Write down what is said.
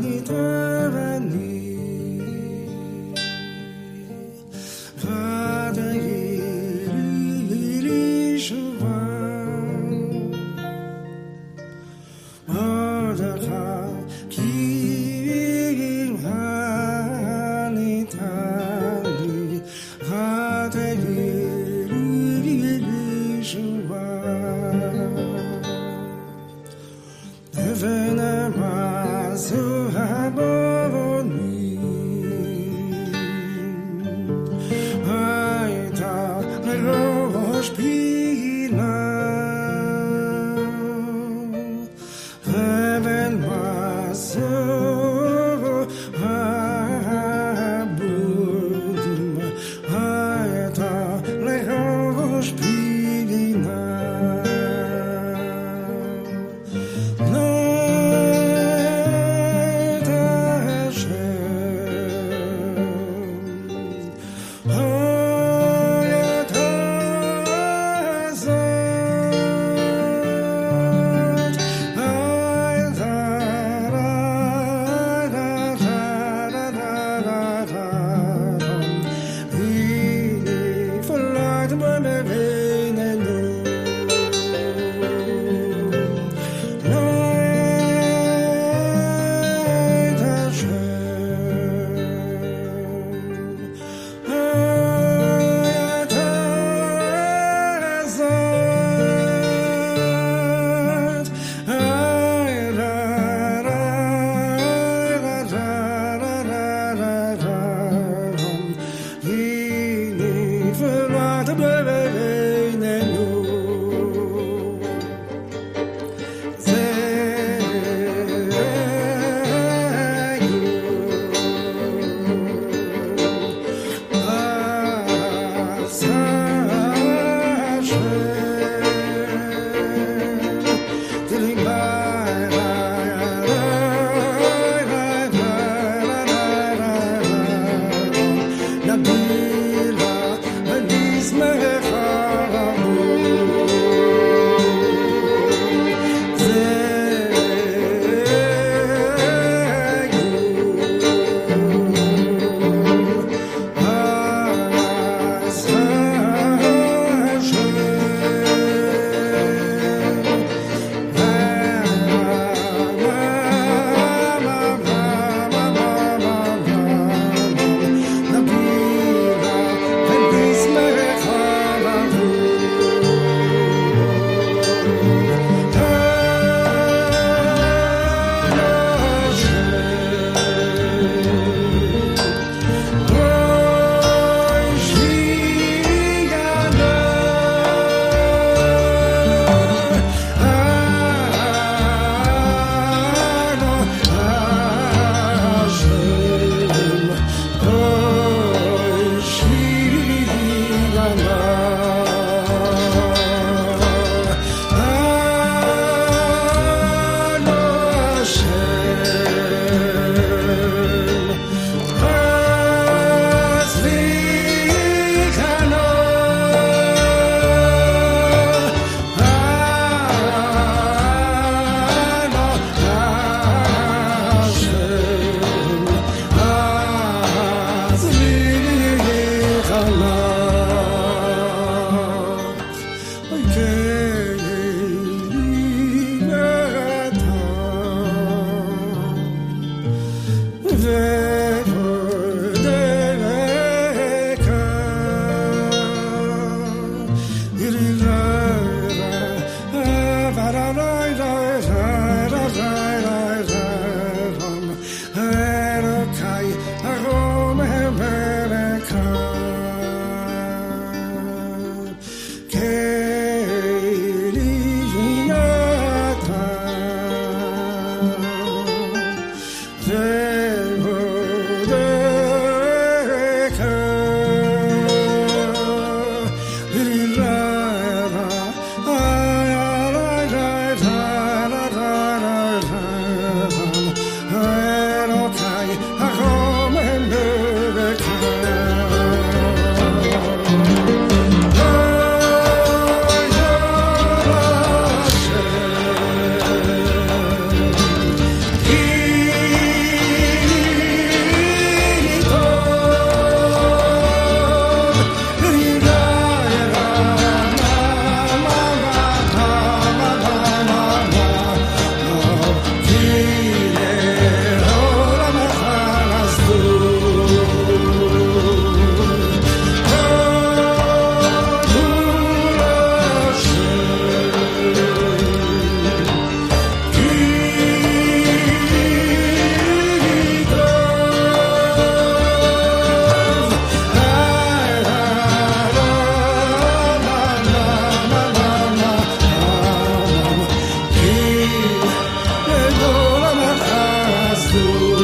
你的人 above on me. sun. Jesus.